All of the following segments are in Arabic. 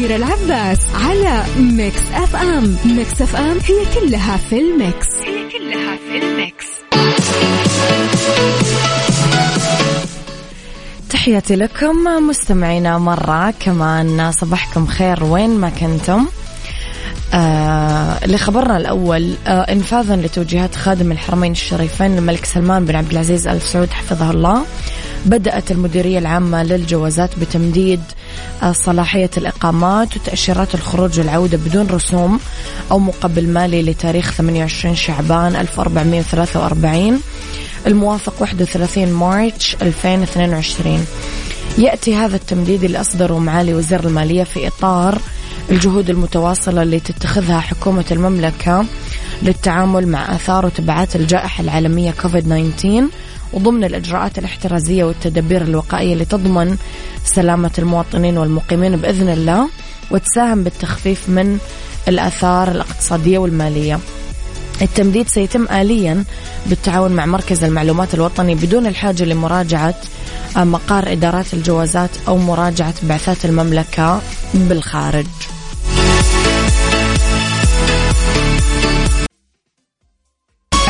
أميرة العباس على Mix FM. Mix FM هي كلها في ال mix. هي كلها في ال mix. تحياتي لكم مستمعينا مرة كمان. صباحكم خير. وين ما كنتم. آه لخبرنا الأول آه إنفاذا لتوجيهات خادم الحرمين الشريفين الملك سلمان بن عبد العزيز آل سعود حفظه الله. بدأت المديرية العامة للجوازات بتمديد آه، صلاحية الإقامات وتأشيرات الخروج والعودة بدون رسوم أو مقبل مالي لتاريخ 28 شعبان 1443 الموافق 31 مارتش 2022 يأتي هذا التمديد اللي أصدره معالي وزير المالية في إطار الجهود المتواصلة اللي تتخذها حكومة المملكة للتعامل مع آثار وتبعات الجائحة العالمية كوفيد 19 وضمن الإجراءات الاحترازية والتدابير الوقائية لتضمن سلامة المواطنين والمقيمين بإذن الله وتساهم بالتخفيف من الآثار الاقتصادية والمالية. التمديد سيتم آليا بالتعاون مع مركز المعلومات الوطني بدون الحاجة لمراجعة مقار إدارات الجوازات أو مراجعة بعثات المملكة بالخارج.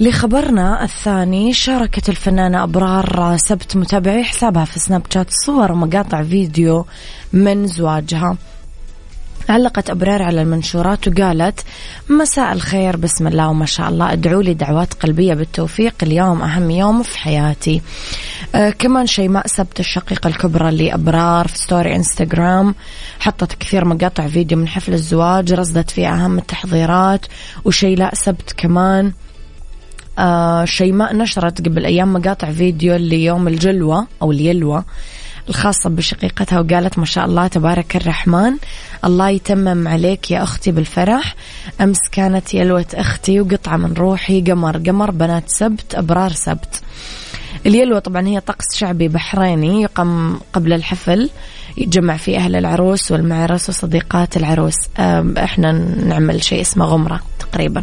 لخبرنا الثاني شاركت الفنانة أبرار سبت متابعي حسابها في Snapchat صور ومقاطع فيديو من زواجها. علقت أبرار على المنشورات وقالت مساء الخير بسم الله وما شاء الله. ادعوا لي دعوات قلبية بالتوفيق اليوم أهم يوم في حياتي. آه كمان شيماء سبت الشقيقة الكبرى لأبرار في story Instagram. حطت كثير مقاطع فيديو من حفل الزواج رصدت فيها أهم التحضيرات وشيلاء سبت كمان آه شيماء نشرت قبل أيام مقاطع فيديو ليوم الجلوة أو اليلوة الخاصة بشقيقتها وقالت ما شاء الله تبارك الرحمن الله يتمم عليك يا أختي بالفرح. أمس كانت يلوة أختي وقطعة من روحي قمر قمر بنات سبت أبرار سبت. اليلوة طبعا هي طقس شعبي بحريني يقام قبل الحفل يتجمع فيه أهل العروس والمعرس وصديقات العروس. إحنا نعمل شيء اسمه غمرة تقريبا.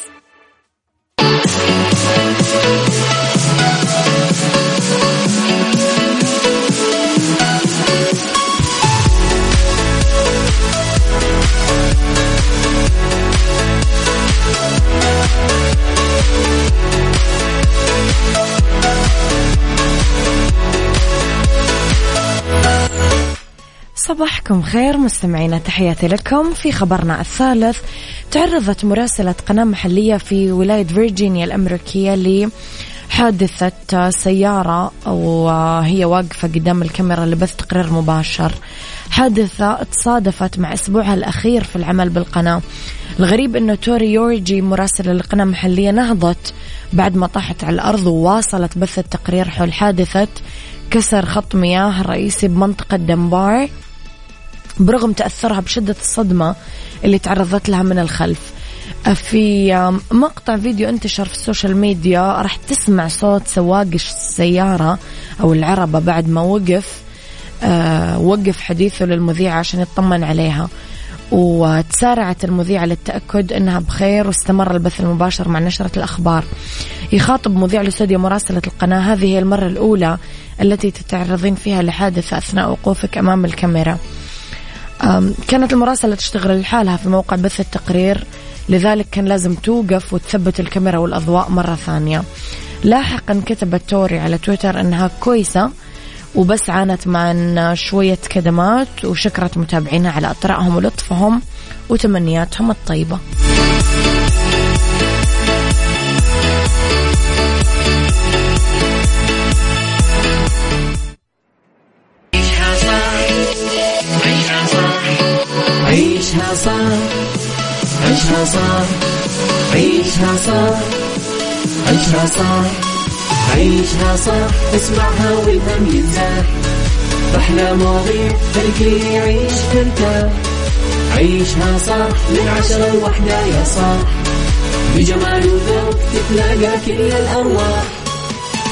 صباحكم خير مستمعينا تحياتي لكم في خبرنا الثالث. تعرضت مراسلة قناة محلية في ولاية فيرجينيا الأمريكية لحادثة سيارة وهي واقفة قدام الكاميرا لبث تقرير مباشر. حادثة تصادفت مع أسبوعها الأخير في العمل بالقناة. الغريب أنه توري يورجي مراسلة لقناة محلية نهضت بعد ما طاحت على الأرض وواصلت بث التقرير حول حادثة كسر خط مياه رئيسي بمنطقة دنبار. برغم تأثرها بشدة الصدمة اللي تعرضت لها من الخلف. في مقطع فيديو انتشر في ال social media راح تسمع صوت سواق السيارة أو العربة بعد ما وقف أه وقف حديثه للمذيعة عشان يطمن عليها. وتسارعت المذيعة للتأكد أنها بخير واستمر البث المباشر مع نشرة الأخبار. يخاطب مذيع الاستوديو مراسلة القناة هذه هي المرة الأولى التي تتعرضين فيها لحادثة أثناء وقوفك أمام الكاميرا. كانت المراسلة تشتغل لحالها في موقع بث التقرير. لذلك كان لازم توقف وتثبت الكاميرا والأضواء مرة ثانية. لاحقا كتبت توري على تويتر أنها كويسة وبس عانت من شوية كدمات وشكرت متابعينها على أطرائهم ولطفهم وتمنياتهم الطيبة. عيشها صح عيشها صح عيشها صح عيشها صح عيشها صح اسمعها والهم ينزاح أحلى مواضيع خلي يعيش ترتاح عيشها صح من عشرة لوحدة يا صاح. بجمال وذوق تتلاقى كل الأرواح.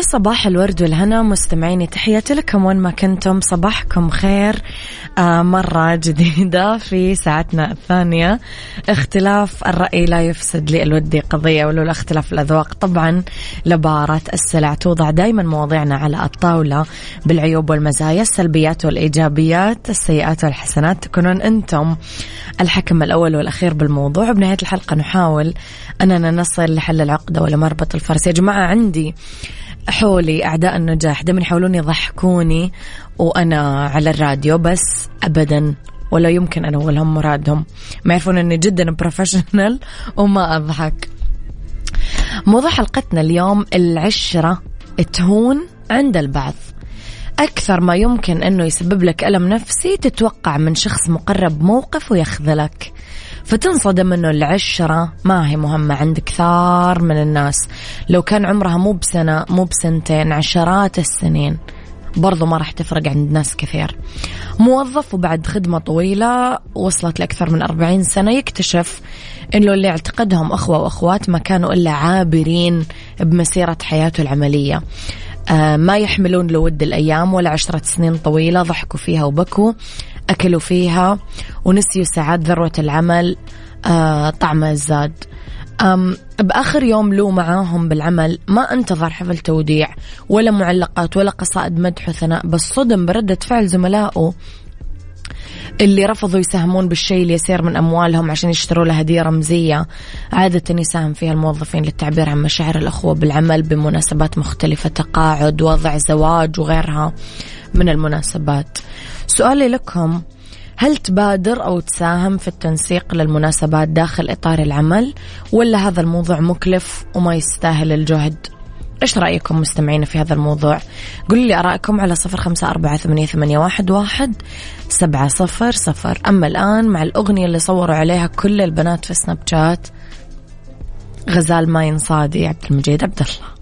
صباح الورد والهنا مستمعيني تحياتي لكم وين ما كنتم. صباحكم خير. آه مرة جديدة في ساعتنا الثانية. اختلاف الرأي لا يفسد لي الودي قضية ولولا اختلاف الأذواق. طبعا لبارة السلع توضع دايما مواضيعنا على الطاولة بالعيوب والمزايا السلبيات والإيجابيات السيئات والحسنات. تكونون أنتم الحكم الأول والأخير بالموضوع. وبنهاية الحلقة نحاول أننا نصل لحل العقدة ولا مربط الفرس. يا جماعة عندي حولي أعداء النجاح دائما يحاولون يضحكوني وأنا على الراديو بس أبدا ولا يمكن أنولهم مرادهم. ما يعرفون أني جدا بروفيشنال وما أضحك. موضوع حلقتنا اليوم العشرة تهون عند البعض. أكثر ما يمكن أنه يسبب لك ألم نفسي تتوقع من شخص مقرب موقف ويخذلك. فتنصدم إنه العشرة ما هي مهمة عند كثار من الناس. لو كان عمرها مو بسنة مو بسنتين عشرات السنين برضو ما راح تفرق عند ناس كثير. موظف وبعد خدمة طويلة وصلت لأكثر من أربعين سنة يكتشف إنه اللي اعتقدهم أخوة وأخوات ما كانوا إلا عابرين بمسيرة حياته العملية. آه ما يحملون لود الأيام ولا عشرة سنين طويلة ضحكوا فيها وبكوا. أكلوا فيها ونسيوا ساعات ذروة العمل آه طعم الزاد. بآخر يوم له معاهم بالعمل ما أنتظر حفل توديع ولا معلقات ولا قصائد مدح وثناء بس صدم بردة فعل زملائه اللي رفضوا يساهمون بالشيء اليسير من أموالهم عشان يشتروا له هدية رمزية. عادة يساهم فيها الموظفين للتعبير عن مشاعر الأخوة بالعمل بمناسبات مختلفة تقاعد وضع زواج وغيرها من المناسبات. سؤالي لكم هل تبادر أو تساهم في التنسيق للمناسبات داخل إطار العمل ولا هذا الموضوع مكلف وما يستاهل الجهد؟ إيش رأيكم مستمعين في هذا الموضوع؟ قولوا لي أراءكم على صفر خمسة أربعة ثمانية, ثمانية واحد, واحد سبعة صفر صفر. أما الآن مع الأغنية اللي صوروا عليها كل البنات في سناب شات غزال ما ينصادي عبد المجيد عبد الله.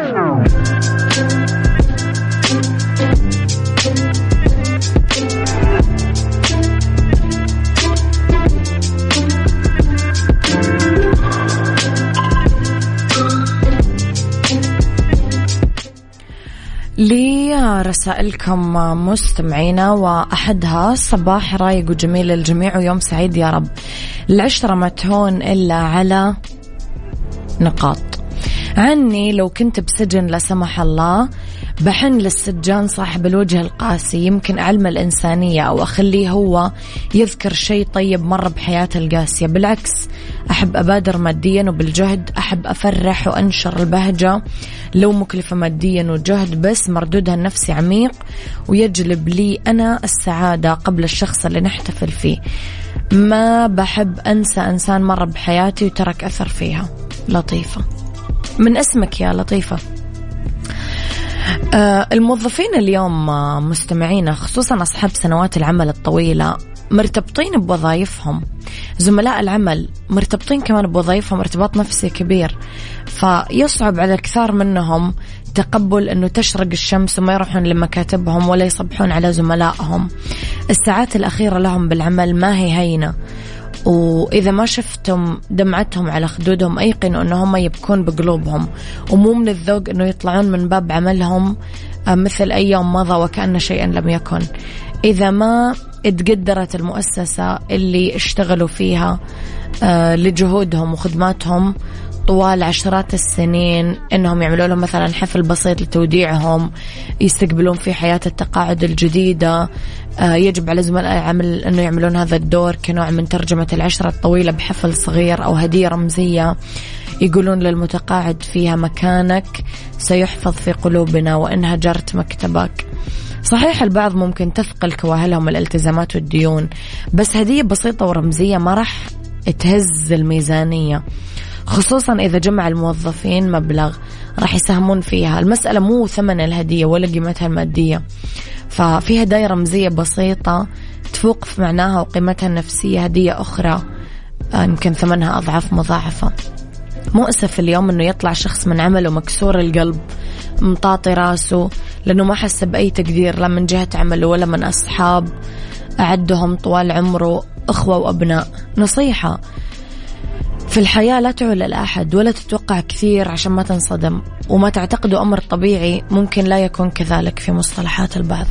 لرسائلكم مستمعينا وأحدها صباح رايق وجميل للجميع ويوم سعيد يا رب. العشرة ما تهون إلا على نقاط. عني لو كنت بسجن لا سمح الله بحن للسجان صاحب الوجه القاسي يمكن أعلم الإنسانية أو أخليه هو يذكر شيء طيب مر بحياته القاسية. بالعكس أحب أبادر ماديا وبالجهد أحب أفرح وأنشر البهجة. لو مكلفة ماديا وجهد بس مردودها النفسي عميق ويجلب لي أنا السعادة قبل الشخص اللي نحتفل فيه. ما بحب أنسى إنسان مر بحياتي وترك أثر فيها. لطيفة. من اسمك يا لطيفة. الموظفين اليوم آه، مستمعينا خصوصا أصحاب سنوات العمل الطويلة مرتبطين بوظائفهم. زملاء العمل مرتبطين كمان بوظائفهم ارتباط نفسي كبير. فيصعب على الكثار منهم تقبل إنه تشرق الشمس وما يروحون لمكاتبهم ولا يصبحون على زملائهم. الساعات الأخيرة لهم بالعمل ما هي هينة. وإذا ما شفتم دمعتهم على خدودهم أيقنوا أنه هم يبكون بقلوبهم. ومو من الذوق أنه يطلعون من باب عملهم آه، مثل أي يوم مضى وكأن شيئا لم يكن. إذا ما اتقدرت المؤسسة اللي اشتغلوا فيها آه، لجهودهم وخدماتهم طوال عشرات السنين إنهم يعملوا لهم مثلا حفل بسيط لتوديعهم يستقبلون في حياة التقاعد الجديدة. آه، يجب على زملاء العمل إنه يعملون هذا الدور كنوع من ترجمة العشرة الطويلة بحفل صغير أو هدية رمزية. يقولون للمتقاعد فيها مكانك سيحفظ في قلوبنا وإن هجرت مكتبك. صحيح البعض ممكن تثقل كواهلهم الالتزامات والديون بس هدية بسيطة ورمزية ما راح تهز الميزانية. خصوصا إذا جمع الموظفين مبلغ راح يساهمون فيها. المسألة مو ثمن الهدية ولا قيمتها المادية. ففي هدايا رمزية بسيطة تفوق في معناها وقيمتها النفسية هدية أخرى آه، يمكن ثمنها أضعاف مضاعفة. مؤسف اليوم أنه يطلع شخص من عمله مكسور القلب مطاطي راسه لأنه ما حس بأي تقدير لا من جهة عمله ولا من أصحاب. أعدهم طوال عمره أخوة وأبناء. نصيحة في الحياة لا تعول لأحد ولا تتوقع كثير عشان ما تنصدم وما تعتقده أمر طبيعي ممكن لا يكون كذلك في مصطلحات البعض.